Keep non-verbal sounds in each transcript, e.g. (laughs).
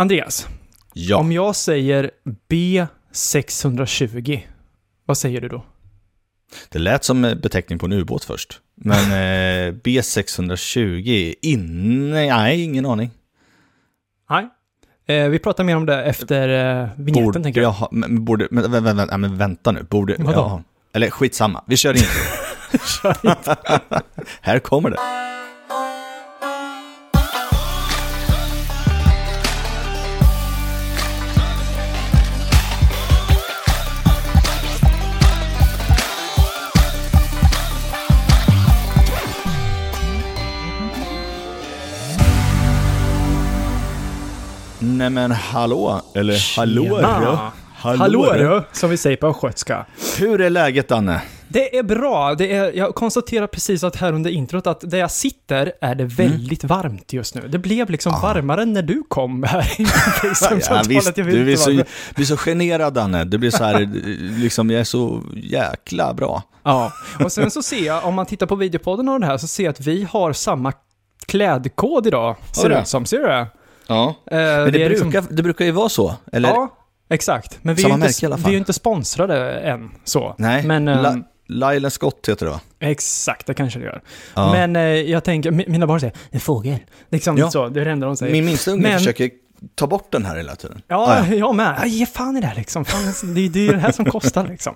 Andreas, Ja, om jag säger B620, vad säger du då? det lät som eh, beteckning på en ubåt först. Men (laughs) eh, B620, inne, nej, ingen aning. Nej. Eh, vi pratar mer om det efter eh, vignetten, Borde tänker jag. ha, men, borde, men, vä- vä- vä- men vänta nu, borde, Vadå? ja, eller skitsamma, vi kör in. (laughs) (laughs) Här kommer det. Nej men hallå, eller hallå. Hallå du, som vi säger på östgötska. Hur är läget Danne? Det är bra. Det är, jag konstaterar precis att här under introt att där jag sitter är det väldigt varmt just nu. Det blev liksom varmare när du kom här i (laughs) Ja, visst, du är så, du är så generad Danne. Det blir så här, (laughs) liksom, jag är så jäkla bra. Ja, och sen så ser jag, om man tittar på videopodden av det här, så ser jag att vi har samma klädkod idag. Ser det du? ut som. Ser du det? Ja. Eh, Men det, liksom- brukar, det brukar ju vara så, eller? Ja, exakt. Men vi är, ju inte, vi är ju inte sponsrade än, så. Nej, Men, ehm, La, Laila Scott heter det va? Exakt, det kanske det gör. Ja. Men eh, jag tänker, mi- mina barn säger, en fågel. Liksom Ja. så, det är det enda de säger. Min minsta unge Men- försöker ta bort den här hela tiden. Ja, Ah, ja. jag med. Ja, Ge fan i det här liksom. Fan, det, det är ju det här som kostar liksom.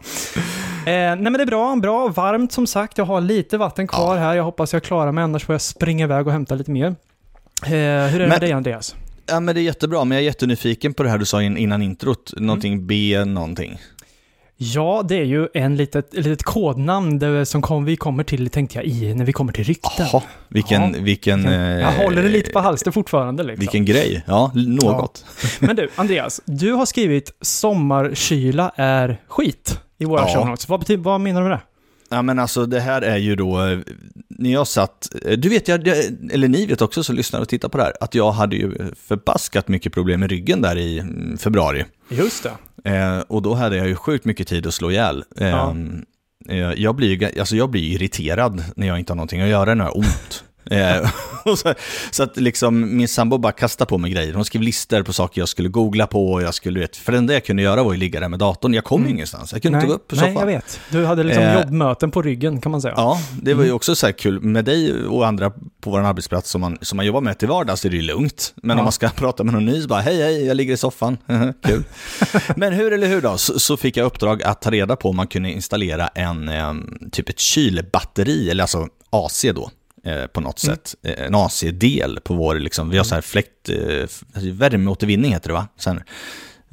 Eh, nej men det är bra, bra, varmt som sagt. Jag har lite vatten kvar här. Jag hoppas jag klarar mig, annars får jag springa iväg och hämta lite mer. Eh, hur är det Men- med dig Andreas? Ja men det är jättebra, men jag är jättenyfiken på det här du sa in- innan introt. Mm. Någonting B någonting. Ja, det är ju en litet, litet kodnamn det, som kom, vi kommer till, tänkte jag, i, när vi kommer till rykten. Jaha, vilken, Ja. vilken... jag eh, håller det lite på halster fortfarande liksom. Vilken grej. Ja, något. Men du, Andreas, du har skrivit sommarkyla är skit i våra Ja. show notes. Vad, betyder, vad menar du med det? Ja men alltså det här är ju då, eh, när jag satt, eh, du vet, jag, eller ni vet också som lyssnar och tittar på det här, att jag hade ju förbaskat mycket problem med ryggen där i mm, februari. Just det. Eh, och då hade jag ju sjukt mycket tid att slå ihjäl. Eh, Ja. jag, blir alltså jag blir irriterad när jag inte har någonting att göra, när jag har ont. Eh, (laughs) så, så att liksom min sambo bara kastade på mig grejer. Hon skrev listor på saker jag skulle googla på och jag skulle, vet, för det enda jag kunde göra var att ligga där med datorn. Jag kom ju ingenstans, jag kunde inte gå upp på soffan. Mm. nej, jag vet. Du hade liksom Eh, jobbmöten på ryggen kan man säga. Ja, det var ju Mm. också så här kul. Med dig och andra på vår arbetsplats som man, som man jobbar med till vardags är det ju lugnt. Men Ja. om man ska (laughs) prata med någon ny så bara, hej hej, jag ligger i soffan. (laughs) kul. Men hur eller hur då, så, så fick jag uppdrag att ta reda på om man kunde installera en, em, typ ett kylbatteri, eller alltså AC då. Eh, På något Mm. sätt, Eh, en AC-del på vår, liksom, vi har så här fläkt, eh, f- värmeåtervinning heter det va? Sen,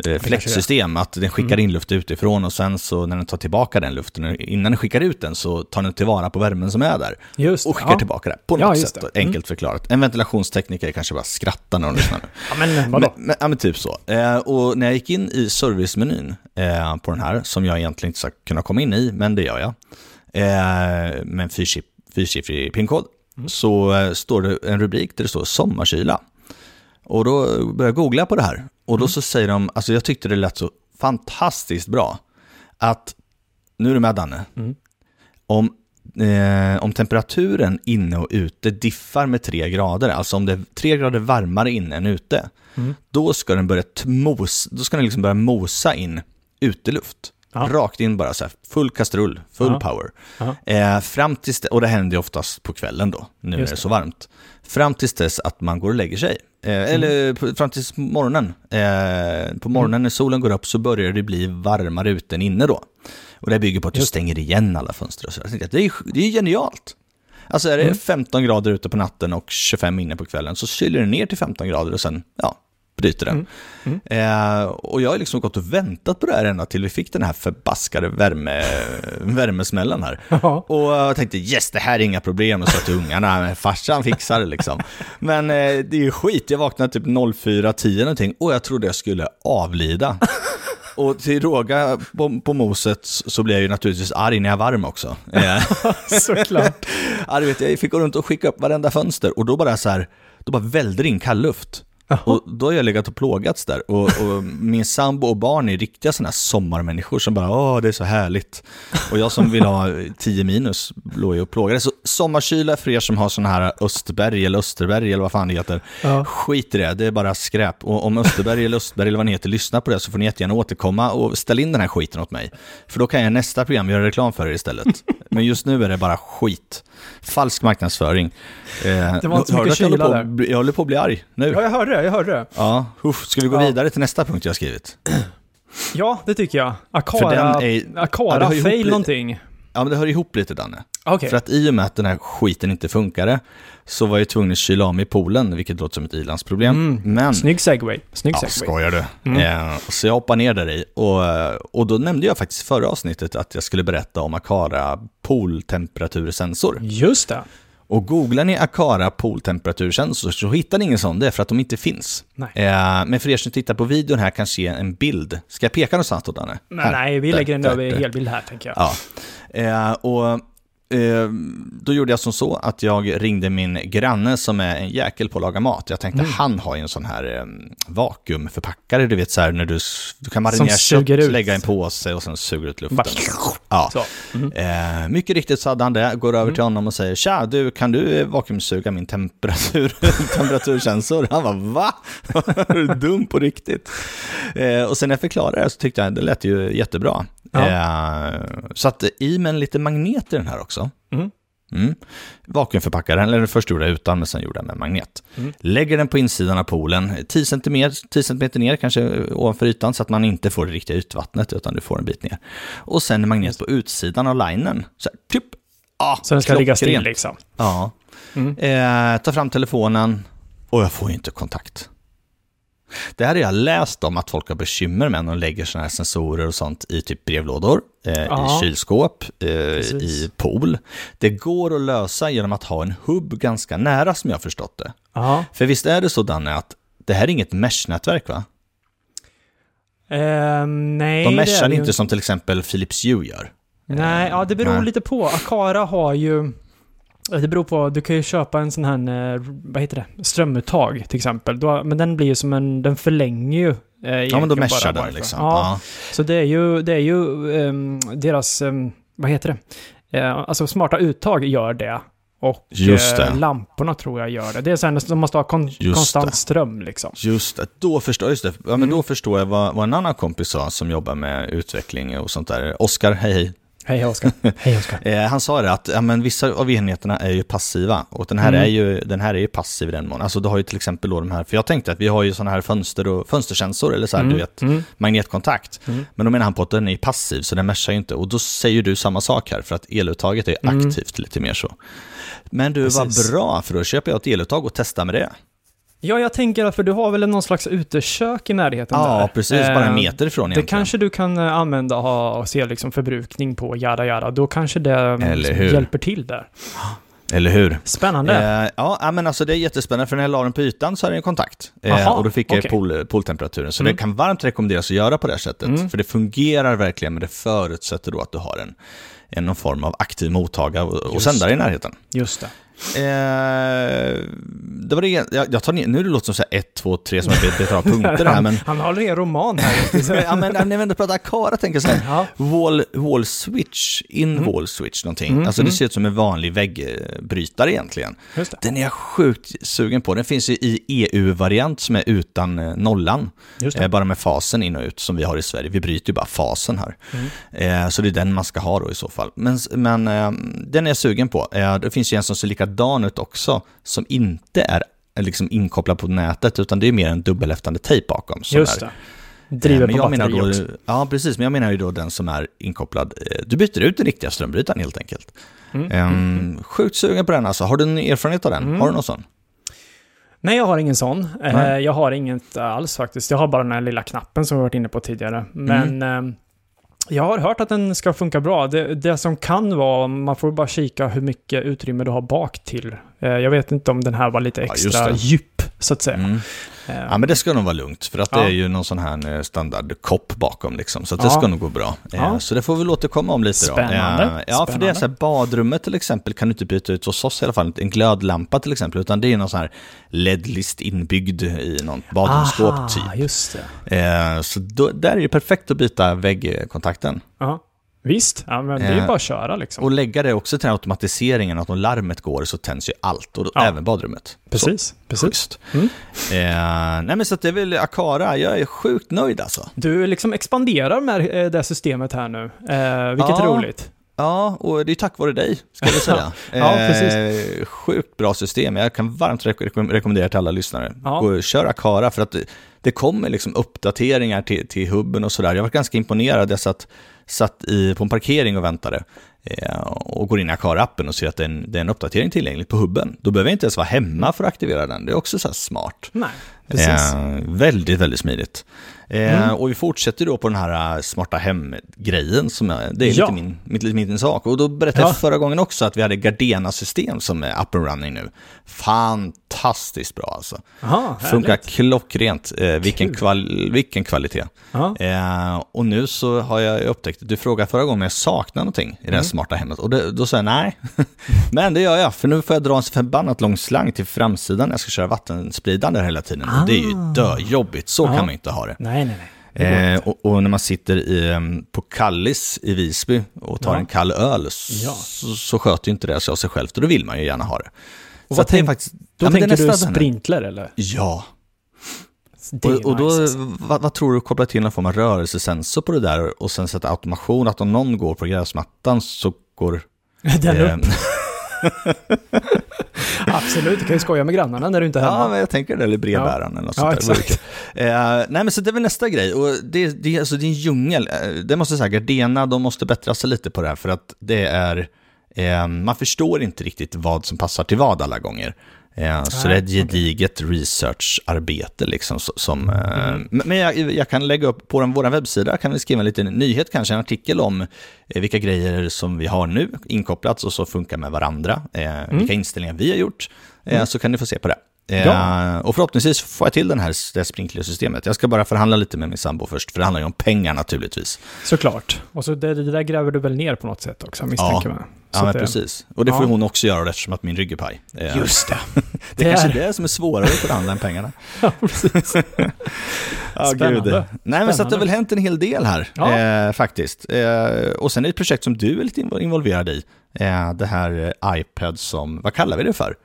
eh, fläktsystem, att den skickar Mm. in luft utifrån och sen så när den tar tillbaka den luften, innan den skickar ut den så tar den tillvara på värmen som är där Just och skickar ja. tillbaka det på Ja, något just sätt, det. då, enkelt förklarat. En ventilationstekniker kanske bara skrattar när de lyssnar nu. Ja, men vadå? Men, men, ja, men typ så. Eh, och när jag gick in i servicemenyn eh, på den här, som jag egentligen inte ska kunna komma in i, men det gör jag, eh, med en fyrsiff- fyrsiffrig pinkod, så eh, står det en rubrik där det står sommarkyla. Och då började jag googla på det här. Och då så säger de, alltså jag tyckte det lät så fantastiskt bra, att, nu är du med Danne, om, eh, om temperaturen inne och ute diffar med tre grader, alltså om det är tre grader varmare inne än ute, då ska den börja mos, då ska den liksom börja mosa in uteluft. Ja. Rakt in bara så här, full kastrull, full Ja. power. Ja. Eh, fram tills, och det händer ju oftast på kvällen då, nu Just är det det. så varmt. Fram tills dess att man går och lägger sig. Eh, Eller på- fram tills morgonen. Eh, på morgonen när solen går upp så börjar det bli varmare ute än inne då. Och det bygger på att du stänger igen alla fönster och så. Det är, det är genialt. Alltså är det 15 grader ute på natten och 25 inne på kvällen så kyler det ner till 15 grader och sen, ja, bryter den. Eh, och jag har liksom gått och väntat på det här ända till vi fick den här förbaskade värme, (laughs) värmesmällen här. Ja. Och jag tänkte yes, det här är inga problem, och sa till ungarna, (laughs) farsan fixar det liksom. Men eh, det är ju skit, jag vaknade typ 04.10 någonting och jag trodde jag skulle avlida. (laughs) Och till råga på, på moset så blev jag ju naturligtvis arg när jag var varm också. Eh, Såklart. ja, du vet, jag fick gå runt och skicka upp varenda fönster och då bara så här, då bara välde det in kall luft. Och då har jag legat och plågats där. Och, och min sambo och barn är riktiga sådana här sommarmänniskor som bara åh, det är så härligt. Och jag som vill ha 10 minus låg ju och plågades. Så sommarkyla för er som har sådana här Österberg eller Österberg eller vad fan det heter. Ja. Skit i det, det är bara skräp. Och om Österberg eller Östberg eller vad ni heter lyssnar på det så får ni jättegärna återkomma och ställa in den här skiten åt mig. För då kan jag nästa program göra reklam för er istället. Men just nu är det bara skit. Falsk marknadsföring. Eh, Det var inte så mycket kyla på- där. Jag håller på att bli arg nu. Ja, jag hörde det, jag hörde det. Ja, uff, ska vi gå Ja. vidare till nästa punkt jag har skrivit? (clears throat) Ja, det tycker jag. För Akara, den är- ja, det Akara hör ihop fail lite. någonting. Ja, men det hör ihop lite Danne. Okej. För att i och med att den här skiten inte funkade så var jag tvungen att kyla av mig i poolen, vilket låter som ett ilandsproblem. Mm. Men... Snygg segway. Snygg Ja, segway. skojar du? Mm. Eh, så jag hoppar ner där i och, och då nämnde jag faktiskt förra avsnittet att jag skulle berätta om Akara pooltemperatursensor. Just det. Och googlar ni Akara pooltemperatursensor så hittar ni ingen sån, det är för att de inte finns. Eh, men för er som tittar på videon här kan se en bild. Ska jag peka någonstans då, Danne? Nej, nej, vi lägger en över helbild här, tänker jag. Ja. Eh, och då gjorde jag som så att jag ringde min granne som är en jäkel på att laga mat. Jag tänkte Mm. han har ju en sån här eh, vakuumförpackare, du vet så här när du, du kan marinera kött, ut. lägga en påse och sen suger ut luften. Bara- Ja. (laughs) Mm. Eh, mycket riktigt så hade han det, går över till honom och säger Tja, du, kan du eh, vakuumsuga min temperatur, (laughs) temperatursensor? Han bara, va? (laughs) är du dum på riktigt? Eh, och sen när jag förklarade det så tyckte jag det lät ju jättebra. Ja. Eh, så att i med en liten magnet i den här också. Mm. Mm. Vakuumförpackaren, eller först gjorde jag utan, men sen gjorde jag med magnet. Mm. Lägger den på insidan av poolen, 10 cm, 10 cm ner kanske ovanför ytan, så att man inte får det riktiga ytvattnet, utan du får en bit ner. Och sen en magnet på utsidan av linen. Så här, typ. Ja, Så den ska ligga still liksom. Ja. Mm. Eh, ta fram telefonen och jag får ju inte kontakt. Det här har jag läst om att folk har bekymmer med när de lägger sådana här sensorer och sånt i typ brevlådor, eh, i kylskåp, eh, i pool. Det går att lösa genom att ha en hubb ganska nära som jag har förstått det. Ja. För visst är det så Danne att det här är inget mesh-nätverk va? Ehm, nej, De meshar det ju inte som till exempel Philips Hue gör. Nej, ja det beror Nej. lite på. Akara har ju... Det beror på, du kan ju köpa en sån här, eh, vad heter det, strömuttag till exempel. Då, men den blir ju som en, den förlänger ju. Eh, Ja men då meshar den liksom. Ja, Ja. så det är ju, det är ju ehm, deras, ehm, vad heter det, eh, alltså smarta uttag gör det. Och eh, lamporna tror jag gör det. Det är sen de måste ha kon- Just konstant det. ström liksom. Just det, då förstår, just det. Ja, men Mm. då förstår jag vad, vad en annan kompis sa som jobbar med utveckling och sånt där. Oskar, hej hej. Oskar. (laughs) Hej Oskar. Eh, han sa det att ja, men vissa av enheterna är ju passiva och den här, Mm. är ju, den här är ju passiv i den mån. Alltså du har ju till exempel då de här, för jag tänkte att vi har ju sådana här fönster och fönstersensor eller så här, Mm, du vet, mm. magnetkontakt. Mm. Men då menar han på att den är passiv så den meshar ju inte. Och då säger du samma sak här för att eluttaget är Mm. aktivt lite mer så. Men du, Precis. vad bra, för då köper jag ett eluttag och testar med det. Ja, jag tänker att för du har väl någon slags utekök i närheten där? Ja, precis, bara en Eh, meter ifrån Det egentligen. kanske du kan eh, använda och, se liksom förbrukning på, jada jada. Då kanske det mm, hjälper till där. Eller hur? Spännande. Eh, ja, ja, men alltså det är jättespännande för när jag la den på ytan så hade den kontakt. Eh, Aha, och då fick jag okej. pool, pooltemperaturen. Så Mm. det kan varmt rekommenderas att göra på det här sättet. Mm. För det fungerar verkligen, men det förutsätter då att du har en, en någon form av aktiv mottagare och, och sändare i närheten. Just det. Eh, det var det, jag, jag tar ner, nu låter det som så här ett, två, tre som jag betar av (laughs) punkter här, men... Han håller i en roman här. (laughs) ja, men när vi ändå pratar Akara tänker jag så här, ja. wall, wall switch, in wall switch någonting. Mm, alltså det mm. ser ut som en vanlig väggbrytare egentligen. Just det. Den är jag sjukt sugen på. Den finns ju i EU-variant som är utan eh, nollan. Just Eh, bara med fasen in och ut som vi har i Sverige. Vi bryter ju bara fasen här. Mm. Eh, så det är den man ska ha då i så fall. Men, men eh, den är jag sugen på. Eh, det finns ju en som ser likadan ut också, som inte är eh, liksom inkopplad på nätet, utan det är mer en dubbelhäftande tejp bakom. Just det. Driver Eh, men på jag menar då. Ja, precis. Men jag menar ju då den som är inkopplad. eh, Du byter ut den riktiga strömbrytaren helt enkelt. Mm. Ehm, Sjukt sugen på den alltså. Har du en erfarenhet av den? Mm. Har du någon sån? Nej, jag har ingen sån. Eh, Nej. jag har inget alls faktiskt. Jag har bara den här lilla knappen som vi varit inne på tidigare. Men Mm. Jag har hört att den ska funka bra. Det, det som kan vara, man får bara kika hur mycket utrymme du har bak till. Eh, jag vet inte om den här var lite Ja, extra det. djup, så att säga. Mm. Eh, Ja, men det ska nog vara lugnt, för att det Ja. är ju någon sån här eh, standardkopp bakom liksom, så att Ja. det ska nog gå bra. Eh, Ja. Så det får vi återkomma om lite Spännande. då. Ja, för det är så här, badrummet till exempel kan du inte byta ut hos oss i alla fall, en glödlampa till exempel, utan det är någon sån här LED-list inbyggd i något badrumsskåp aha, typ. just det. Så då, där är det perfekt att byta väggkontakten. Ja. Visst, ja, men det är ju Eh, bara att köra liksom. Och lägga det också till den automatiseringen, att om larmet går så tänds ju allt, och då, Ja. även badrummet. Precis, Så, precis. Mm. Eh, nej men så att det är väl Akara, jag är sjukt nöjd alltså. Du liksom expanderar med eh, det systemet här nu, eh, vilket är Ja. roligt. Ja, och det är tack vare dig, ska jag säga. (laughs) Ja, precis. Eh, sjukt bra system. Jag kan varmt rek- rekom- rekommendera till alla lyssnare. Ja. Och kör Akara, för att det, det kommer liksom uppdateringar till, till hubben och sådär. Jag var ganska imponerad. Jag satt, satt i, på en parkering och väntade eh, och går in i Akara-appen och ser att det är, en, det är en uppdatering tillgänglig på hubben. Då behöver jag inte ens vara hemma för att aktivera den. Det är också så smart. Nej, precis. Eh, väldigt, väldigt smidigt. Eh, Mm. Och vi fortsätter då på den här eh, smarta hem-grejen, som är, det är Ja. lite min, mitt, lite min sak. Och då berättade Ja. jag förra gången också att vi hade Gardena-system som är up and running nu. Fantastiskt bra alltså. Aha, Funkar klockrent. Eh, vilken, kval, vilken kvalitet. Eh, och nu så har jag upptäckt, du frågade förra gången om jag saknar någonting i det Mm. här smarta hemmet. Och det, då sa jag nej. (laughs) Men det gör jag, för nu får jag dra en förbannat lång slang till framsidan när jag ska köra vattenspridaren där hela tiden. Och det är ju Ah. döjobbigt, så Ja. kan man inte ha det. Nej, nej, nej. Eh, och, och när man sitter i, på Kallis i Visby och tar Ja. en kall öl så, Ja. så sköter ju inte det sig av sig självt och då vill man ju gärna ha det. Och så vad tänk- faktiskt... Då ja, tänker du sprintler eller? Ja, och, och då, nice, alltså. vad, vad tror du kopplar till någon form av rörelsesensor på det där och sen sätta automation att om någon går på gräsmattan så går... (laughs) Den eh, upp. (laughs) Absolut, du kan ju skoja med grannarna när du inte är Ja, hemma. men jag tänker det, eller brevbäraren eller något Ja, sånt där. exakt. Eh, nej, men så det är väl nästa grej. Och det, det, alltså, det är en djungel. Eh, Det måste jag säga, Gardena, de måste bättra sig lite på det här, för att det är... Eh, man förstår inte riktigt vad som passar till vad alla gånger. Så det är ett gediget researcharbete liksom. Som, eh, Mm. men- jag, jag kan lägga upp på vår webbsida, kan vi skriva en liten nyhet, kanske en artikel om eh, vilka grejer som vi har nu inkopplat och så funkar med varandra. Eh, Vilka inställningar vi har gjort. Eh, Så kan ni få se på det. Eh, Ja. Och förhoppningsvis får jag till den här, det här sprinklersystemet. Jag ska bara förhandla lite med min sambo först, för det handlar ju om pengar naturligtvis. Såklart. Och så det, det där gräver du väl ner på något sätt också, misstänker Ja. man. Ja, men det- precis. Och det får Ja. hon också göra eftersom att min rygg är paj. Eh, Just det. (laughs) det är kanske är- det som är svårare att förhandla än pengarna. (laughs) Ja, precis. (laughs) Ja, Spännande. gud. Nej, men så att det har väl hänt en hel del här, Ja. eh, faktiskt. Eh, och sen är det ett projekt som du är lite inv- involverad i. Eh, det här iPad som, vad kallar vi det för?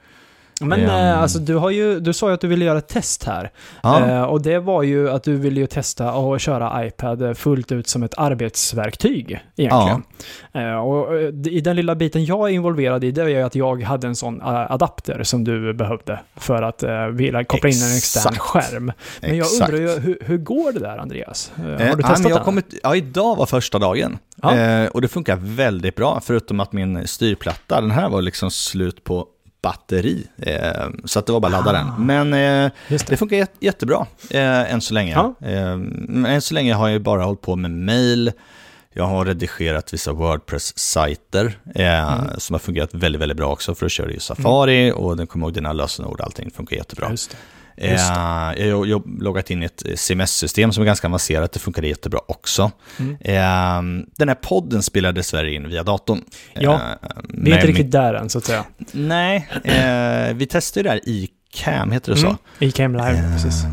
Men Ehm. eh, alltså, du, har ju, du sa ju att du ville göra ett test här. Ja. Eh, och det var ju att du ville ju testa att köra iPad fullt ut som ett arbetsverktyg egentligen. Eh, och eh, i den lilla biten jag är involverad i, det är ju att jag hade en sån eh, adapter som du behövde för att uh, vilja koppla in en extern skärm. Men jag Exakt. undrar ju, hur, hur går det där Andreas? Eh, Eh, har du ja, testat den? kommit, ja, idag var första dagen. Ja. Eh, och det funkar väldigt bra, förutom att min styrplatta, den här var liksom slut på batteri. Eh, så att det var bara att ladda Ah. den. Men eh, det. det funkar jät- jättebra eh, än så länge. Ja. Eh, men än så länge har jag bara hållit på med mail. Jag har redigerat vissa Wordpress-sajter eh, Mm. som har fungerat väldigt, väldigt bra också för att köra i Safari och den kommer ihåg dina lösenord och allting funkar jättebra. Just det. Eh, jag har loggat in i ett CMS-system som är ganska avancerat, det funkar jättebra också. Mm. Eh, den här podden spelar dessvärre in via datorn. Ja, Eh, Vi är inte riktigt där än, så att säga. Nej, eh, vi testade det där i Cam, heter det så? Mm. I Cam Live, precis.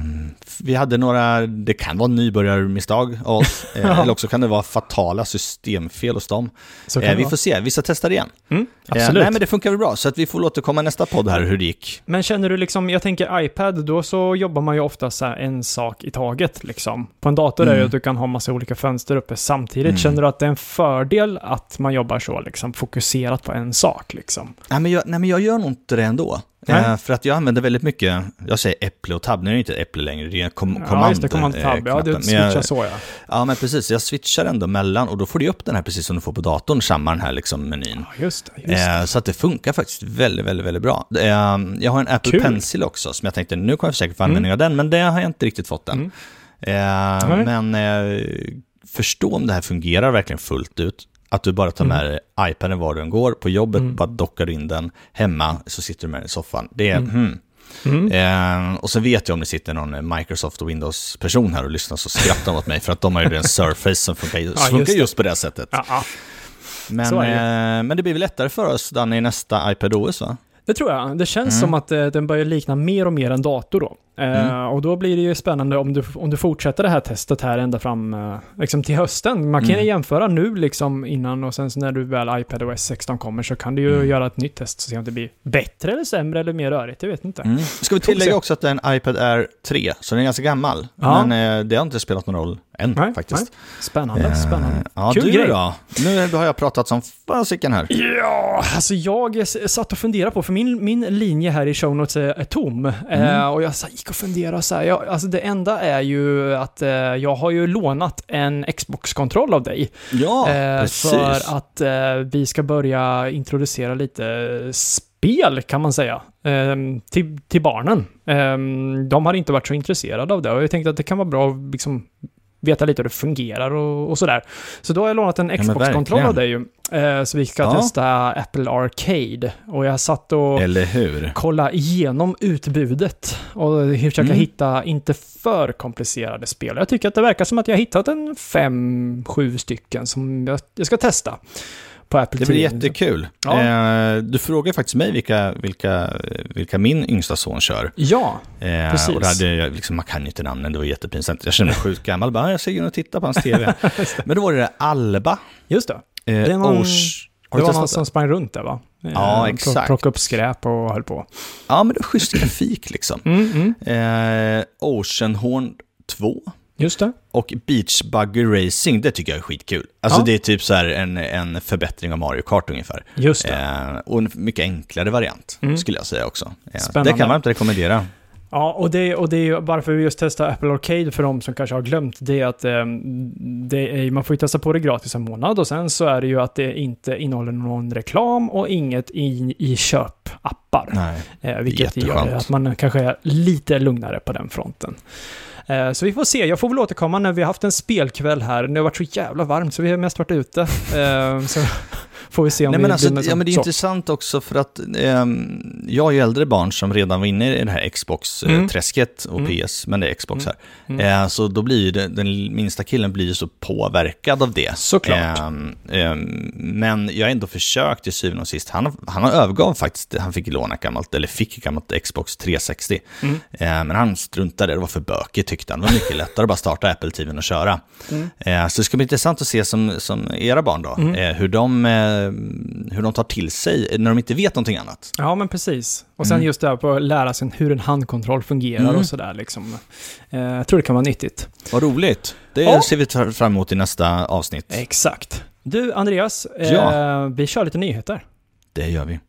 Eh, Vi hade några, det kan vara nybörjarmisstag av oss, (laughs) eh, Ja. eller också kan det vara fatala systemfel hos dem. Eh, vi får se, vi ska testa det igen. Mm, Eh, absolut. nej men det funkar väl bra, så att vi får återkomma nästa podd här hur det gick. Men känner du liksom, jag tänker iPad, då så jobbar man ju ofta så en sak i taget liksom. På en dator är det ju Mm. att du kan ha massa olika fönster uppe samtidigt. Mm. Känner du att det är en fördel att man jobbar så liksom, fokuserat på en sak liksom? Nej men, jag, nej men jag gör nog inte det ändå. Eh, för att jag använder väldigt mycket, jag säger äpple och tab, nu är det inte äpple längre, det är kom, ja, command, just det, command eh, tab. Ja, du Men switchar jag, så ja. Ja men precis, jag switchar ändå mellan och då får du upp den här precis som du får på datorn, samma den här liksom menyn. Ja, just det. Just det. Eh, så att det funkar faktiskt väldigt, väldigt, väldigt bra. Eh, jag har en Apple Kul. Pencil också som jag tänkte, nu kommer jag säkert få Mm. användning av den, men det har jag inte riktigt fått än. Mm. Eh, Nej. men eh, förstå om det här fungerar verkligen fullt ut. Att du bara tar med dig iPaden var du än går, på jobbet Mm. bara dockar in den, hemma så sitter du med den i soffan. Det är, Mm. hmm, Mm. Eh, och så vet jag om det sitter någon Microsoft och Windows-person här och lyssnar så skrattar de åt mig för att de har ju en (laughs) Surface som funkar, just funkar just på det sättet. Ja, ja. Men, det. eh, men det blir väl lättare för oss Danny, i nästa iPad OS va? Det tror jag. Det känns Mm. som att eh, den börjar likna mer och mer en dator då. Eh, Mm. och då blir det ju spännande om du, om du fortsätter det här testet här ända fram eh, liksom till hösten. Man kan Mm. jämföra nu liksom innan och sen så när du väl iPad OS 16 kommer så kan du ju Mm. göra ett nytt test och se om det blir bättre eller sämre eller mer rörigt. Jag vet inte. Mm. Ska vi tillägga också att det är en iPad Air 3, så den är ganska gammal. Ja. Men eh, det har inte spelat någon roll än Nej, faktiskt. Spännande, Eh, spännande. Ja, Kul du grej. då? Nu har jag pratat som fasiken här. Ja, alltså jag satt och funderade på, för min, min linje här i show notes är, är tom. Eh, och jag så gick och funderade så här, jag, alltså det enda är ju att eh, jag har ju lånat en Xbox-kontroll av dig. Ja, eh, precis. för att eh, vi ska börja introducera lite spel, kan man säga, eh, till, till barnen. Eh, de har inte varit så intresserade av det och jag tänkte att det kan vara bra att liksom veta lite hur det fungerar och, och sådär. Så då har jag lånat en Xbox-kontroll verkligen. av dig ju. Eh, så vi ska Ja. testa Apple Arcade. Och jag satt och Eller hur? kolla igenom utbudet och försöka Mm. hitta inte för komplicerade spel. Jag tycker att det verkar som att jag har hittat en fem, sju stycken som jag, jag ska testa på Apple Det blir TV. jättekul. Ja. Eh, du frågar faktiskt mig vilka, vilka, vilka min yngsta son kör. Ja, Eh, Precis. och då hade jag, liksom, man kan ju inte namnen, det var jättepinsamt. Jag kände mig sjukt gammal, bara, "Ah, jag gå in och titta på hans tv. (laughs) Men då var det det Alba. just det. Eh, är någon- har Det var någon som det? sprang runt där va? Ja, Eh, exakt. Plocka upp skräp och höll på. Ja, men det är schysst grafik liksom. Mm, mm. Eh, Oceanhorn 2 Just det. och Beach Buggy Racing, det tycker jag är skitkul. Alltså Ja. det är typ så här en, en förbättring av Mario Kart ungefär. Just det. Eh, och en mycket enklare variant, Mm. skulle jag säga också. Eh, Spännande. det kan man inte rekommendera. Ja, och det, och det är ju varför vi just testar Apple Arcade för de som kanske har glömt det är att eh, det är, man får ju testa på det gratis en månad och sen så är det ju att det inte innehåller någon reklam och inget i, i köpappar. Nej. Eh, vilket gör att man kanske är lite lugnare på den fronten. Eh, så vi får se, jag får väl återkomma när vi har haft en spelkväll här. Det har varit så jävla varmt så vi har mest varit ute. Eh, så får vi se om Nej, vi men, alltså, blir med ja, men det är så. intressant också för att ehm, jag har ju äldre barn som redan var inne i det här Mm. Xbox-träsket och Mm. PS, men det är Xbox här. Mm. Eh, så då blir ju det, den minsta killen blir ju så påverkad av det. Såklart. Ehm, men jag har ändå försökt till syvende och sist. Han, han övergav faktiskt, han fick låna gammalt, eller fick gammalt Xbox 360. Mm. Eh, men han struntade, det var för bökigt tyckte han. Det var mycket lättare att bara starta Apple TVn och köra. Mm. Eh, så det ska bli intressant att se som, som era barn då, Mm. eh, hur, de, eh, hur de tar till sig när de inte vet någonting annat. Ja, men precis. Och sen Mm. just det här på att lära sig hur en handkontroll fungerar Mm. och sådär liksom. Eh, jag tror det kan vara nyttigt. Vad roligt. Det Ja. ser vi fram emot i nästa avsnitt. Exakt. Du, Andreas, Ja. eh, vi kör lite nyheter. Det gör vi.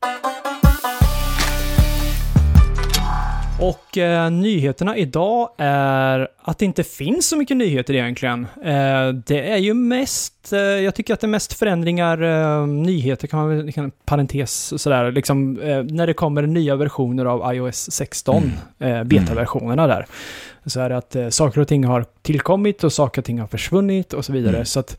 Och eh, nyheterna idag är att det inte finns så mycket nyheter egentligen. Eh, det är ju mest, eh, jag tycker att det är mest förändringar, eh, nyheter kan man väl, parentes sådär, liksom eh, när det kommer nya versioner av iOS 16, eh, betaversionerna där. Så är det att eh, saker och ting har tillkommit och saker och ting har försvunnit och så vidare. Mm. Så att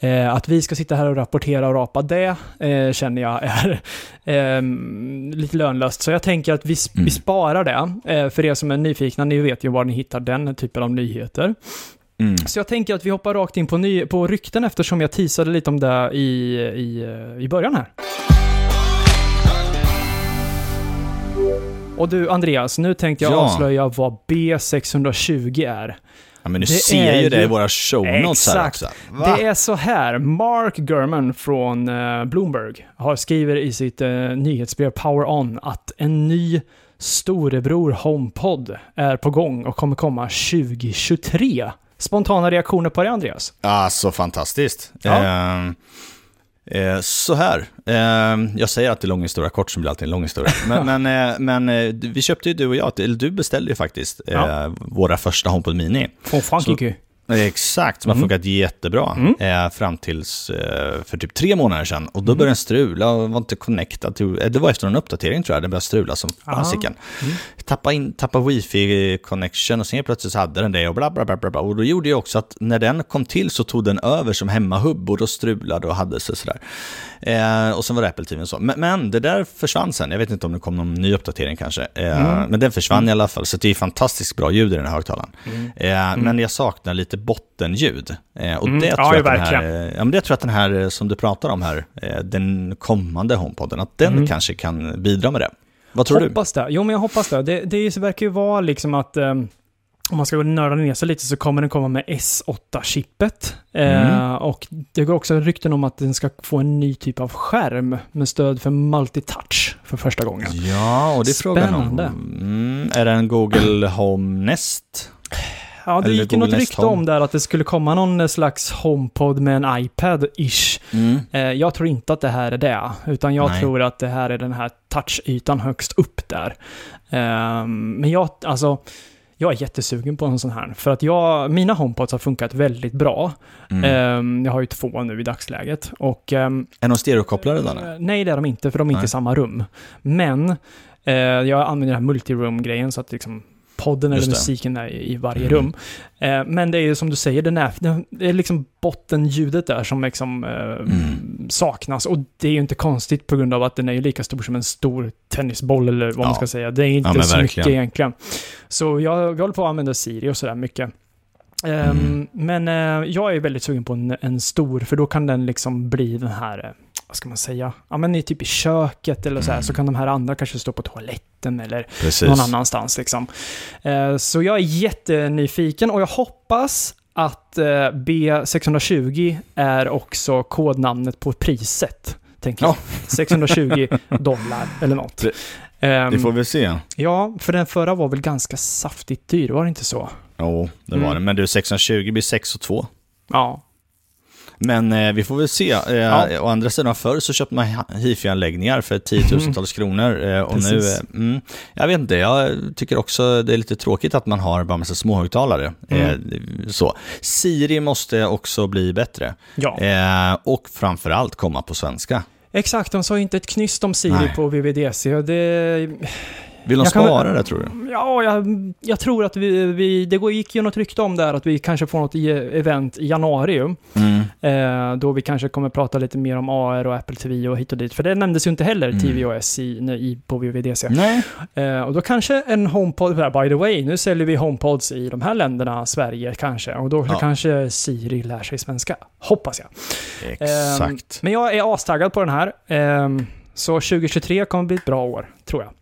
Eh, att vi ska sitta här och rapportera och rapa det eh, känner jag är (laughs) ehm, lite lönlöst. Så jag tänker att vi, Mm. vi sparar det. Eh, för er som är nyfikna, ni vet ju var ni hittar den typen av nyheter. Mm. Så jag tänker att vi hoppar rakt in på, ny- på rykten eftersom jag teasade lite om det i, i, eh, i början här. Och du Andreas, nu tänkte jag Ja. avslöja vad B620 är. Ja, men du Det ser ju det i våra show notes här också. Va? Det är så här, Mark Gurman från eh, Bloomberg har skriver i sitt eh, nyhetsbrev Power On att en ny storebror HomePod är på gång och kommer komma 2023. Spontana reaktioner på det, Andreas? Ja, så fantastiskt. Ja. Ehm, eh, så här, Ehm, jag säger att det är lång historia kort som blir alltid en lång historia. (laughs) Men, men, eh, men eh, vi köpte ju du och jag, eller du beställde ju faktiskt Ja. våra första HomePod Mini. Från Frankrike. Exakt, som har Mm. funkat jättebra Mm. eh, fram tills eh, för typ tre månader sedan. Och då Mm. började den strula och var inte connectad till, eh, det var efter en uppdatering tror jag, den började strula som Ah. fasiken. Mm. Tappa, in, tappa wifi connection och sen plötsligt så hade den det och bla bla bla bla. Och då gjorde jag också att när den kom till så tog den över som hemmahubb och då strulade och hade sig sådär. Eh, och sen var det Apple TV och så. Men, men det där försvann sen, jag vet inte om det kom någon ny uppdatering kanske. Eh, Mm. Men den försvann i alla fall, så det är fantastiskt bra ljud i den här högtalaren. Mm. Eh, Men jag saknar lite bottenljud. Eh, och Mm. det, Ja, tror jag ja, att den här, eh, ja, men det tror jag att den här eh, som du pratar om här, den kommande HomePoden, att den Mm. kanske kan bidra med det. Vad tror du? hoppas det. Jo, men jag hoppas det. Det, det verkar ju vara liksom att ehm, om man ska nörda ner sig lite så kommer den komma med S8-chippet. Eh, Mm. och det går också rykten om att den ska få en ny typ av skärm med stöd för multitouch för första gången. Ja, och det är frågan om... Mm, är det en Google Home Nest? Ja, det Eller gick ju något rykte om där att det skulle komma någon slags HomePod med en iPad-ish. Mm. Eh, jag tror inte att det här är det, utan jag Nej. tror att det här är den här touchytan högst upp där. Ehm, men jag, alltså, jag är jättesugen på en sån här, för att jag, mina HomePods har funkat väldigt bra. Mm. Ehm, jag har ju två nu i dagsläget. Och, ehm, är de stereokopplade eller? eh, nej, det är de inte, för de är inte Nej. i samma rum. Men eh, jag använder den här multiroom-grejen så att liksom podden eller musiken är i varje Mm. rum. Eh, men det är ju som du säger, den är, det är liksom bottenljudet där som liksom eh, Mm. saknas. Och det är ju inte konstigt på grund av att den är ju lika stor som en stor tennisboll eller vad man Ja. ska säga. Det är inte Ja, så verkligen. mycket egentligen. Så jag, jag håller på att använda Siri och sådär mycket. Ehm, Mm. Men eh, jag är väldigt sugen på en, en stor, för då kan den liksom bli den här, eh, vad ska man säga, ja men i typ i köket eller så här, Mm. så kan de här andra kanske stå på toaletten eller Precis. någon annanstans liksom. Eh, Så jag är jättenyfiken och jag hoppas att eh, B620 är också kodnamnet på priset. Tänker jag. Ja. (laughs) 620 dollar eller något. Det- Ehm, Det får vi se. Ja, för den förra var väl ganska saftigt dyr, var det inte så? Jo, det Mm. var det. Men du, 620 blir 6 och 2. Ja. Men eh, vi får väl se. Eh, Ja. Å andra sidan, förr så köpte man hifi-anläggningar för tiotusentals kronor. Eh, och nu, Precis. eh, mm, jag vet inte, jag tycker också det är lite tråkigt att man har bara massa småhögtalare. Mm. Eh, så. Siri måste också bli bättre. Ja, Eh, och framförallt komma på svenska. exakt. De sa inte ett knyst om Siri Nej. på VVDC. och Det, Vill de Jag kan- spara det tror du? Ja, jag, jag tror att vi, vi... Det gick ju något rykte om där att vi kanske får något event i januari. Mm. Eh, då vi kanske kommer prata lite mer om AR och Apple TV och hit och dit. För det nämndes ju inte heller, Mm. TVOS, i, i, på VVDC. Nej. Eh, och då kanske en HomePod, by the way, nu säljer vi HomePods i de här länderna, Sverige kanske. Och då Ja. kanske Siri lär sig svenska. Hoppas jag. Exakt. Men jag är astaggad på den här. Ehm, så 2023 kommer bli ett bra år, tror jag.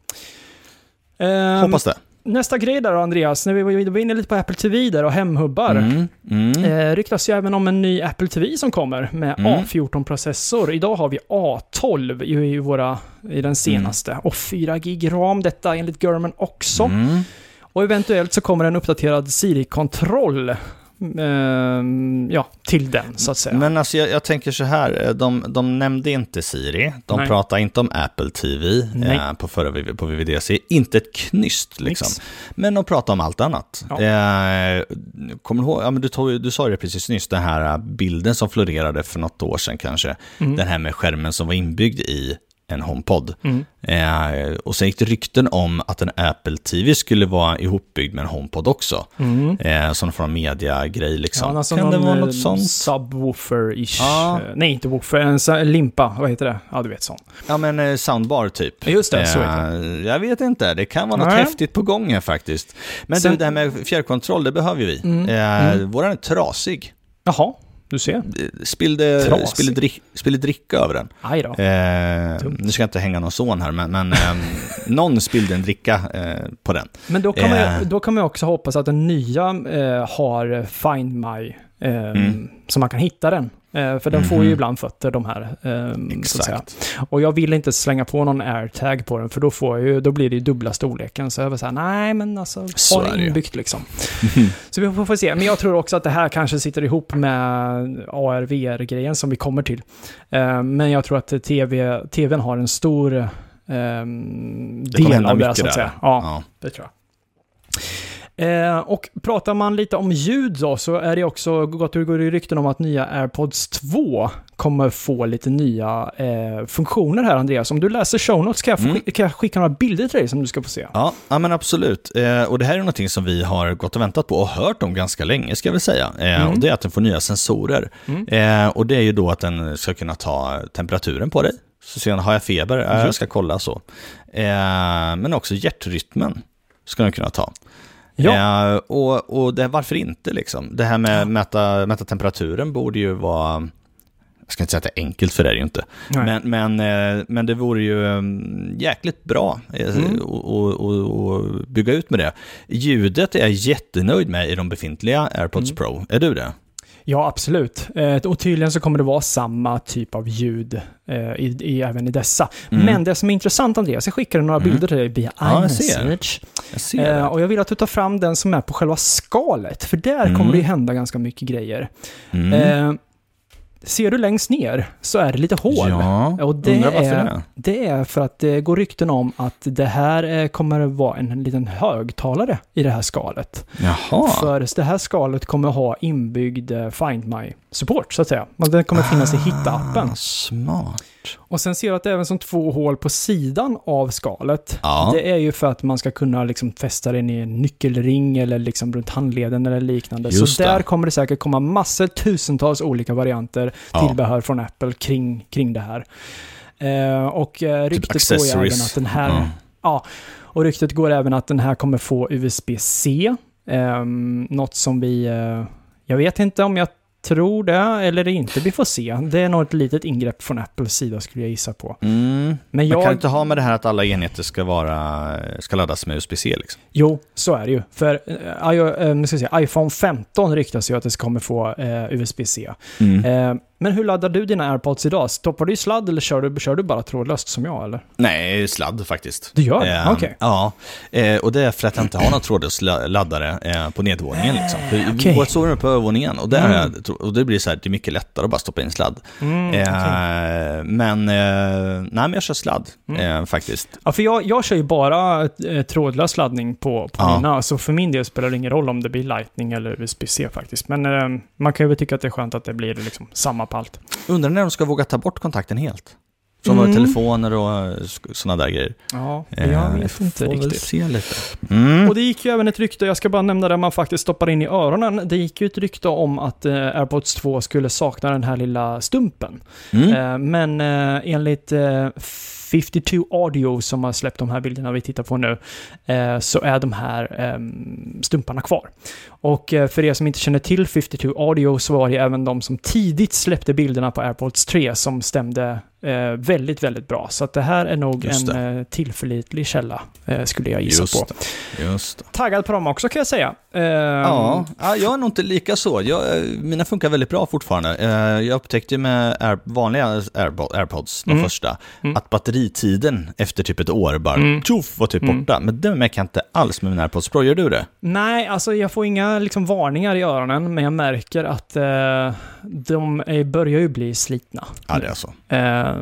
Ehm, Hoppas det. Nästa grej där Andreas, när vi var inne lite på Apple TV där och hemhubbar. Mm. Mm. Eh, ryktas ju även om en ny Apple TV som kommer med Mm. A14-processor. Idag har vi A12 i, våra, i den senaste. Och 4 gig ram, detta enligt German också. Mm. Och eventuellt så kommer en uppdaterad Siri-kontroll ja, till den, så att säga. Men alltså jag, jag tänker så här, eh, de, de nämnde inte Siri, de Nej. pratade inte om Apple TV eh, på förra på VVDC, inte ett knyst liksom. Nix. Men de pratade om allt annat. Ja. Eh, kommer du ihåg, ja, men du, tog, du sa det precis nyss, den här eh, bilden som florerade för något år sedan kanske. Mm. Den här med skärmen som var inbyggd i en HomePod. Mm. Eh, och sen gick det rykten om att en Apple TV skulle vara ihopbyggd med en HomePod också. Mm. Eh, som av media-grej liksom. Ja, alltså kan det vara eh, något sånt? Subwoofer-ish. Ja. Eh, Nej, inte woofer, en limpa. Vad heter det? Ja, du vet sån. Ja men eh, soundbar typ. Just det, så heter det. Eh, Jag vet inte, det kan vara något Nej. häftigt på gång här faktiskt. Men Sen- du, det här med fjärrkontroll, det behöver vi. Mm, mm. Våran är trasig. Jaha, du ser. Spillde, Trasig? spillde, drick, spillde dricka över den. Aj då. Eh, nu ska jag inte hänga någon son här, men, men ehm, (laughs) någon spillde en dricka eh, på den. Men då kan, man, eh. då kan man också hoppas att den nya eh, har Find My, eh, Mm. så man kan hitta den. Eh, för den får ju Mhm. ibland fötter, de här. Eh. Exakt. Och jag vill inte slänga på någon airtag på den, för då, får jag ju, då blir det ju dubbla storleken. Så jag var så här, nej men alltså, Så ha det inbyggt liksom. Så vi får, får se. Men jag tror också att det här kanske sitter ihop med AR-VR-grejen som vi kommer till. Eh, men jag tror att TV, TVn har en stor ehm, del av det, så att säga. Ja, Ja. det tror jag. Eh, och pratar man lite om ljud då, så är det också gått går det rykten om att nya AirPods 2 kommer få lite nya eh, funktioner här, Andreas. Om du läser show notes kan jag, Mm. skicka, kan jag skicka några bilder till dig som du ska få se. Ja, ja men absolut. Eh, och det här är någonting som vi har gått och väntat på och hört om ganska länge, ska jag väl säga. Eh, Mm. Och det är att den får nya sensorer. Mm. Eh, och det är ju då att den ska kunna ta temperaturen på dig. Så sen har jag feber, ja, jag ska kolla så. Men också hjärtrytmen ska den kunna ta. Ja. Eh, och och det, varför inte liksom? Det här med att mäta, mäta temperaturen borde ju vara, jag ska inte säga att det är enkelt för det är det ju inte. Nej. Men, men, eh, men det vore ju mm, jäkligt bra eh, Mm. och bygga ut med det. Ljudet är jag jättenöjd med i de befintliga AirPods Mm. Pro. Är du det? Ja, absolut. Eh, och tydligen så kommer det vara samma typ av ljud eh, i, i, även i dessa. Mm. Men det som är intressant, Andreas, jag skickade några Mm. bilder till dig via Ja, iMessage. Eh, och jag vill att du tar fram den som är på själva skalet, för där Mm. kommer det ju hända ganska mycket grejer. Mm. Eh, ser du längst ner så är det lite hål. Ja, Och det undrar varför är, det. det är för att det går rykten om att det här eh, kommer vara en liten högtalare i det här skalet. Jaha. För det här skalet kommer ha inbyggd eh, Find My-support, så att säga. Den kommer finnas i Hitta-appen. Ah, Smart. Och sen ser du att det är även som två hål på sidan av skalet. Ja. Det är ju för att man ska kunna liksom fästa den i en nyckelring eller liksom runt handleden eller liknande. Just så det. där kommer det säkert komma massor, tusentals olika varianter Ja. tillbehör från Apple kring, kring det här. Eh, och eh, ryktet går ju även att den här... Ja. Ja, och ryktet går även att den här kommer få USB-C. Um, något som vi... eh, jag vet inte om jag tror det eller inte. Vi får se. Det är nog ett litet ingrepp från Apples sida skulle jag gissa på. Mm. Men Man jag... kan inte ha med det här att alla enheter ska, vara, ska laddas med USB-C liksom. Jo, så är det ju. För nu ska säga, iPhone 15 ryktas ju att det kommer få eh, USB-C. Mm. Eh, men hur laddar du dina AirPods idag? Stoppar du i sladd eller kör du, kör du bara trådlöst som jag eller? Nej, sladd faktiskt. Du gör det? Eh, Okej. Ja, eh, och det är för att jag inte har någon trådlös la- laddare eh, på nedervåningen. Liksom. För okej. Vårt sovrum är på övervåningen och, där Mm. och det blir så här, det är mycket lättare att bara stoppa in sladd. Mm, okej. Eh, Men, eh, nej men jag kör sladd Mm. eh, faktiskt. Ja, för jag, jag kör ju bara eh, trådlös laddning på, på Ja. mina, så för min del spelar det ingen roll om det blir Lightning eller USB-C faktiskt. Men man kan ju tycka att det är skönt att det blir liksom samma på allt. Undrar när de ska våga ta bort kontakten helt. Från Mm. telefoner och sådana där grejer. Ja, Eh, jag vi vet inte riktigt. se lite. Mm. Och det gick ju även ett rykte, jag ska bara nämna det man faktiskt stoppar in i öronen. Det gick ju ett rykte om att eh, AirPods 2 skulle sakna den här lilla stumpen. Mm. Eh, men eh, enligt eh, 52 Audio som har släppt de här bilderna vi tittar på nu, eh, så är de här eh, stumparna kvar. Och eh, för er som inte känner till 52 Audio så var det även de som tidigt släppte bilderna på AirPods 3 som stämde eh, väldigt, väldigt bra. Så att det här är nog Just en eh, tillförlitlig källa, eh, skulle jag gissa Just på. det. Just det. Taggad på dem också kan jag säga. Eh, Ja, ja, jag är nog inte lika så. Jag, eh, mina funkar väldigt bra fortfarande. Eh, Jag upptäckte med Air, vanliga Airpo- AirPods, de Mm. första, Mm. att batteritiden efter typ ett år bara Mm. tjoff var typ Mm. borta. Men det märker jag inte alls med mina AirPods Pro. Gör du det? Nej, alltså jag får inga liksom, varningar i öronen, men jag märker att eh, de är, börjar ju bli slitna. Ja, det är så.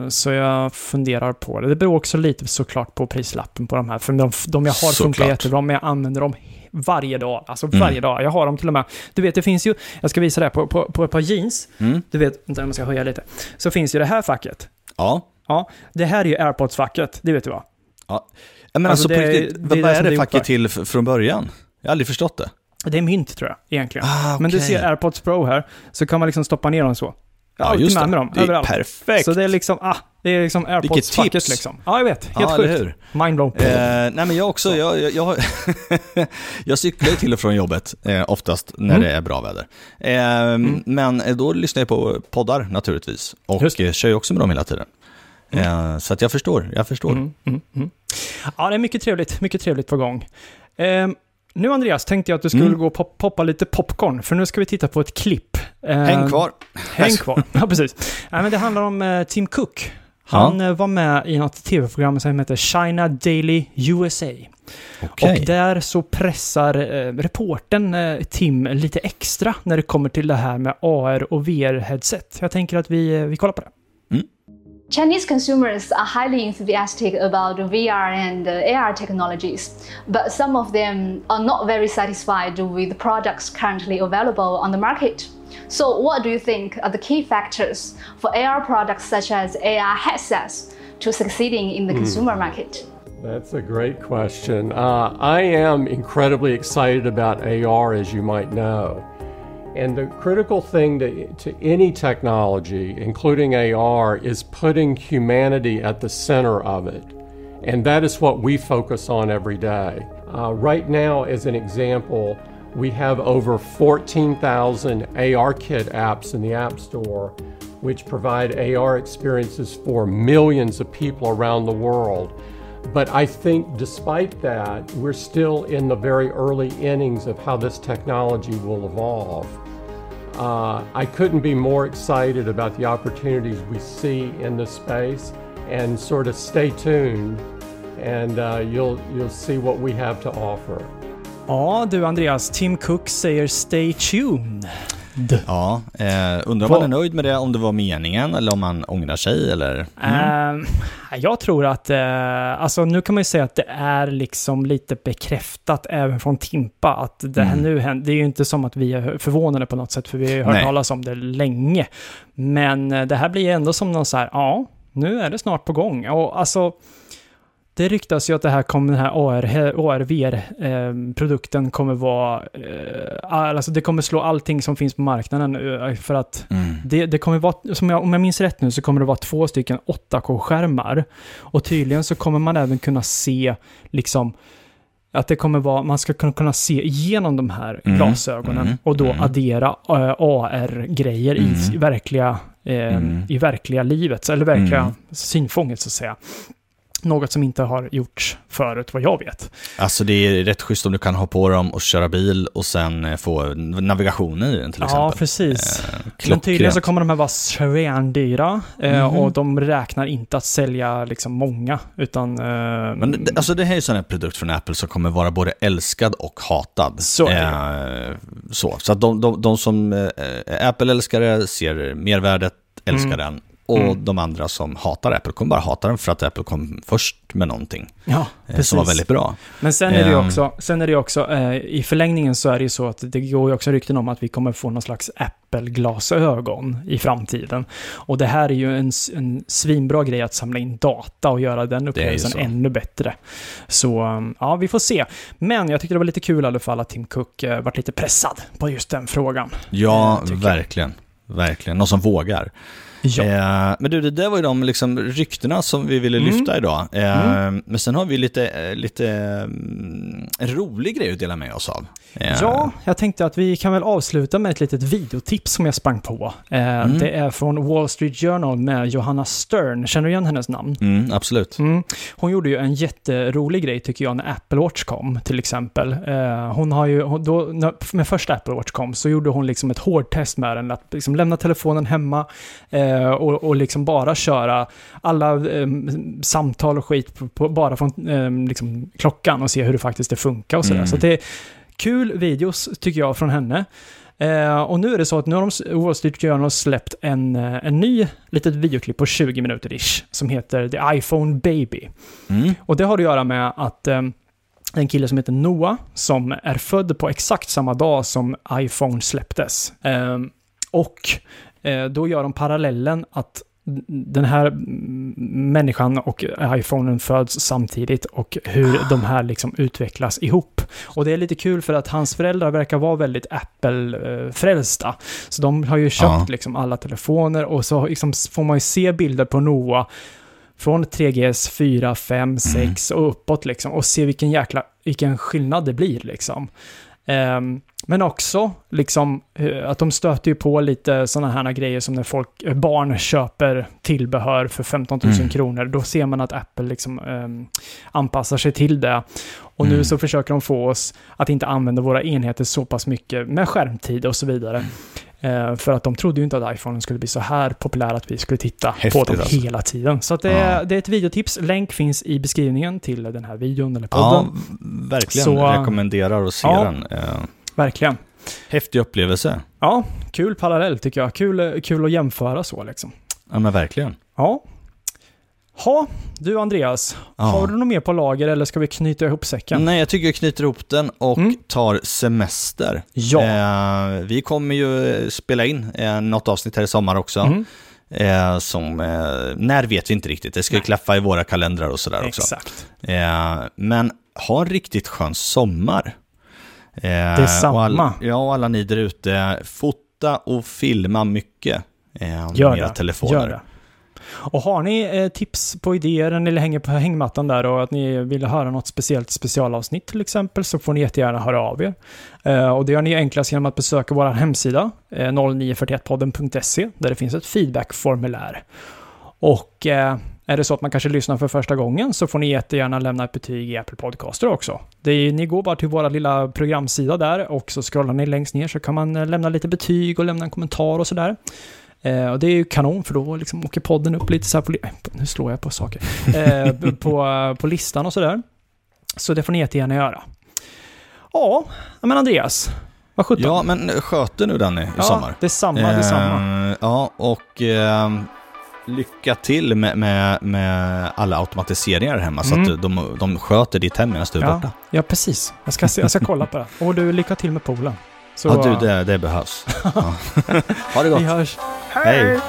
Så jag funderar på det. Det beror också lite såklart på prislappen på de här. För de, de jag har funkar Såklart. jättebra, men jag använder dem varje dag. Alltså Mm. varje dag. Jag har dem till och med. Du vet, det finns ju, jag ska visa det här, på, på, på ett par jeans. Mm. Du vet, vänta jag ska höja lite. Så finns ju det här facket. Ja. Ja, det här är ju AirPods-facket, det vet du va? ja. Men Alltså, alltså, på riktigt, det är vad det vad är det facket till från början? Jag har aldrig förstått det. Det är mynt tror jag, egentligen. Ah, Men du ser AirPods Pro här, så kan man liksom stoppa ner dem så. Ja, alltid just med det. mig dem, Det är överallt. perfekt. Så det är liksom, ah, det är liksom AirPods-facket liksom. Ja, jag vet. Helt ja, sjukt. Mindblown. Eh, nej men jag också, jag, jag, jag, (laughs) jag cyklar ju till och från jobbet eh, oftast när Mm. det är bra väder. Eh, Men eh, då lyssnar jag på poddar naturligtvis och Just eh, kör ju också med dem hela tiden. Eh, så att jag förstår, jag förstår. Mm, mm, mm. Ja, det är mycket trevligt, mycket trevligt på gång. Nu Andreas, tänkte jag att du skulle Mm. gå och pop poppa lite popcorn, för nu ska vi titta på ett klipp. Häng kvar. Häng kvar. (laughs) Ja, precis. Nej, men det handlar om eh, Tim Cook. Han eh, var med i något tv-program som heter China Daily USA. Okej. Och där så pressar eh, reporten eh, Tim lite extra när det kommer till det här med AR och VR-headset. Jag tänker att vi, eh, vi kollar på det. Chinese consumers are highly enthusiastic about VR and uh, AR technologies, but some of them are not very satisfied with the products currently available on the market. So, what do you think are the key factors for AR products such as AR headsets to succeeding in the mm. consumer market? That's a great question. Uh, I am incredibly excited about AR, as you might know. And the critical thing to, to, any technology, including AR, is putting humanity at the center of it. And that is what we focus on every day. Uh, right now, as an example, we have over 14,000 ARKit apps in the App Store, which provide AR experiences for millions of people around the world. But I think despite that, we're still in the very early innings of how this technology will evolve. Uh, I couldn't be more excited about the opportunities we see in this space and sort of stay tuned and uh, you'll, you'll see what we have to offer. Ja du Andreas, Tim Cook säger stay tuned. Ja, eh, undrar om man är nöjd med det, om det var meningen eller om man ångrar sig eller? Mm. Uh, jag tror att, uh, alltså nu kan man ju säga att det är liksom lite bekräftat även från Timpa att det här mm. nu händer. Det är ju inte som att vi är förvånade på något sätt, för vi har ju hört talas om det länge. Men uh, det här blir ändå som någon så här, ja, nu är det snart på gång. Och alltså, det ryktas ju att det här kommer, den här AR, AR-VR-produkten eh, kommer vara, eh, alltså det kommer slå allting som finns på marknaden eh, för att mm. det, det kommer vara, jag, om jag minns rätt nu, så kommer det vara två stycken 8K-skärmar. Och tydligen så kommer man även kunna se liksom att det kommer vara, man ska kunna, kunna se igenom de här mm. glasögonen mm. och då mm. addera AR-grejer i mm. verkliga, eh, mm. i verkliga livet, eller verkliga synfånget så att säga. Något som inte har gjorts förut, vad jag vet. Alltså det är rätt schysst om du kan ha på dem och köra bil och sen eh, få navigation i den till exempel. Ja, precis. Eh, Men tydligen så kommer de här vara svindyra eh, mm. och de räknar inte att sälja liksom många, utan... Eh, Men det, alltså det här är ju en produkt från Apple som kommer vara både älskad och hatad. Så eh, Så, så att de, de, de som eh, Apple-älskare ser mervärdet, älskar mm. den och mm. de andra som hatar Apple kommer bara hata den för att Apple kom först med någonting. Ja, precis. Som var väldigt bra. Men sen är det ju ehm. också, sen är det också eh, i förlängningen så är det ju så att det går ju också rykten om att vi kommer få någon slags Apple-glasögon i framtiden. Och det här är ju en, en svinbra grej att samla in data och göra den upplevelsen ännu bättre. Så ehm, ja, vi får se. Men jag tyckte det var lite kul i alla fall att Tim Cook eh, varit lite pressad på just den frågan. Ja, eh, verkligen. Verkligen. Någon som vågar. Ja. Eh, men du, det där var ju de liksom ryktena som vi ville mm. lyfta idag. Eh, mm. Men sen har vi lite, eh, lite mm, rolig grej att dela med oss av. Eh. Ja, jag tänkte att vi kan väl avsluta med ett litet videotips som jag sprang på. Eh, mm. Det är från Wall Street Journal med Johanna Stern. Känner du igen hennes namn? Mm, absolut. Mm. Hon gjorde ju en jätterolig grej tycker jag när Apple Watch kom till exempel. Eh, hon har ju, då, med första Apple Watch kom så gjorde hon liksom ett hårdtest med den. Att liksom lämna telefonen hemma och, och liksom bara köra alla samtal och skit på, på, bara från liksom, klockan och se hur det faktiskt funkar och sådär. Mm. Så det Kul videos tycker jag från henne. Eh, och nu är det så att nu har de, Wall Street Journal släppt en, eh, en ny litet videoklipp på 20 minuter ish som heter The iPhone Baby. Mm. Och det har att göra med att eh, en kille som heter Noah som är född på exakt samma dag som iPhone släpptes. Eh, och eh, då gör de parallellen att den här människan och iPhonen föds samtidigt och hur de här liksom utvecklas ihop. Och det är lite kul för att hans föräldrar verkar vara väldigt Apple-frälsta. Så de har ju köpt ja. liksom alla telefoner och så liksom får man ju se bilder på Noah från 3GS 4, 5, 6 och uppåt liksom och se vilken jäkla, vilken skillnad det blir liksom. Um, men också liksom eh, att de stöter ju på lite sådana här grejer som när folk, eh, barn köper tillbehör för 15 000 mm. kronor. Då ser man att Apple liksom um, anpassar sig till det. Och mm. nu så försöker de få oss att inte använda våra enheter så pass mycket med skärmtid och så vidare. Uh, för att de trodde ju inte att iPhone skulle bli så här populär att vi skulle titta Häftigt på dem alltså. hela tiden. Så det, ja. det, är ett videotips. Länk finns i beskrivningen till den här videon eller podden. Ja, verkligen. Så, Rekommenderar att se ja. den. Uh. Verkligen. Häftig upplevelse. Ja, kul parallell tycker jag. Kul, kul att jämföra så liksom. Ja, men verkligen. Ja. Ha, du Andreas, Ja. har du något mer på lager eller ska vi knyta ihop säcken? Nej, jag tycker jag knyter ihop den och Mm. tar semester. Ja. Eh, vi kommer ju spela in eh, något avsnitt här i sommar också. Mm. Eh, som, eh, när vet vi inte riktigt, det ska ju Nej. klaffa i våra kalendrar och sådär också. Exakt. Eh, men ha en riktigt skön sommar. Eh, Detsamma. Och alla, ja, och alla ni där ute, fota och filma mycket eh, med era telefoner. Gör det. Och har ni eh, tips på idéer eller hänger på hängmattan där och att ni vill höra något speciellt specialavsnitt till exempel så får ni jättegärna höra av er. Eh, och det gör ni enklast genom att besöka vår hemsida eh, 0941podden.se där det finns ett feedbackformulär. Och eh, är det så att man kanske lyssnar för första gången så får ni jättegärna lämna ett betyg i Apple Podcaster också. Det är, ni går bara till vår lilla programsida där och så scrollar ni längst ner så kan man eh, lämna lite betyg och lämna en kommentar och sådär. Eh, och det är ju kanon för då liksom åker podden upp lite så här på... Nu slår jag på saker. Eh, på, (laughs) på listan och sådär. Så det får ni jättegärna göra. Ja, men Andreas. Vad sjutton. Ja, men sköter nu Danny i ja, sommar. Detsamma, detsamma. Eh, ja, och eh, lycka till med, med, med alla automatiseringar hemma så Mm. att de, de sköter ditt hem medan du är Ja, borta. ja, precis. Jag ska, se- jag ska kolla på det. Och du, lycka till med poolen. Så, Ja, du, det, det behövs. (laughs) Ja. (laughs) ha det gott. Vi hörs. Hej.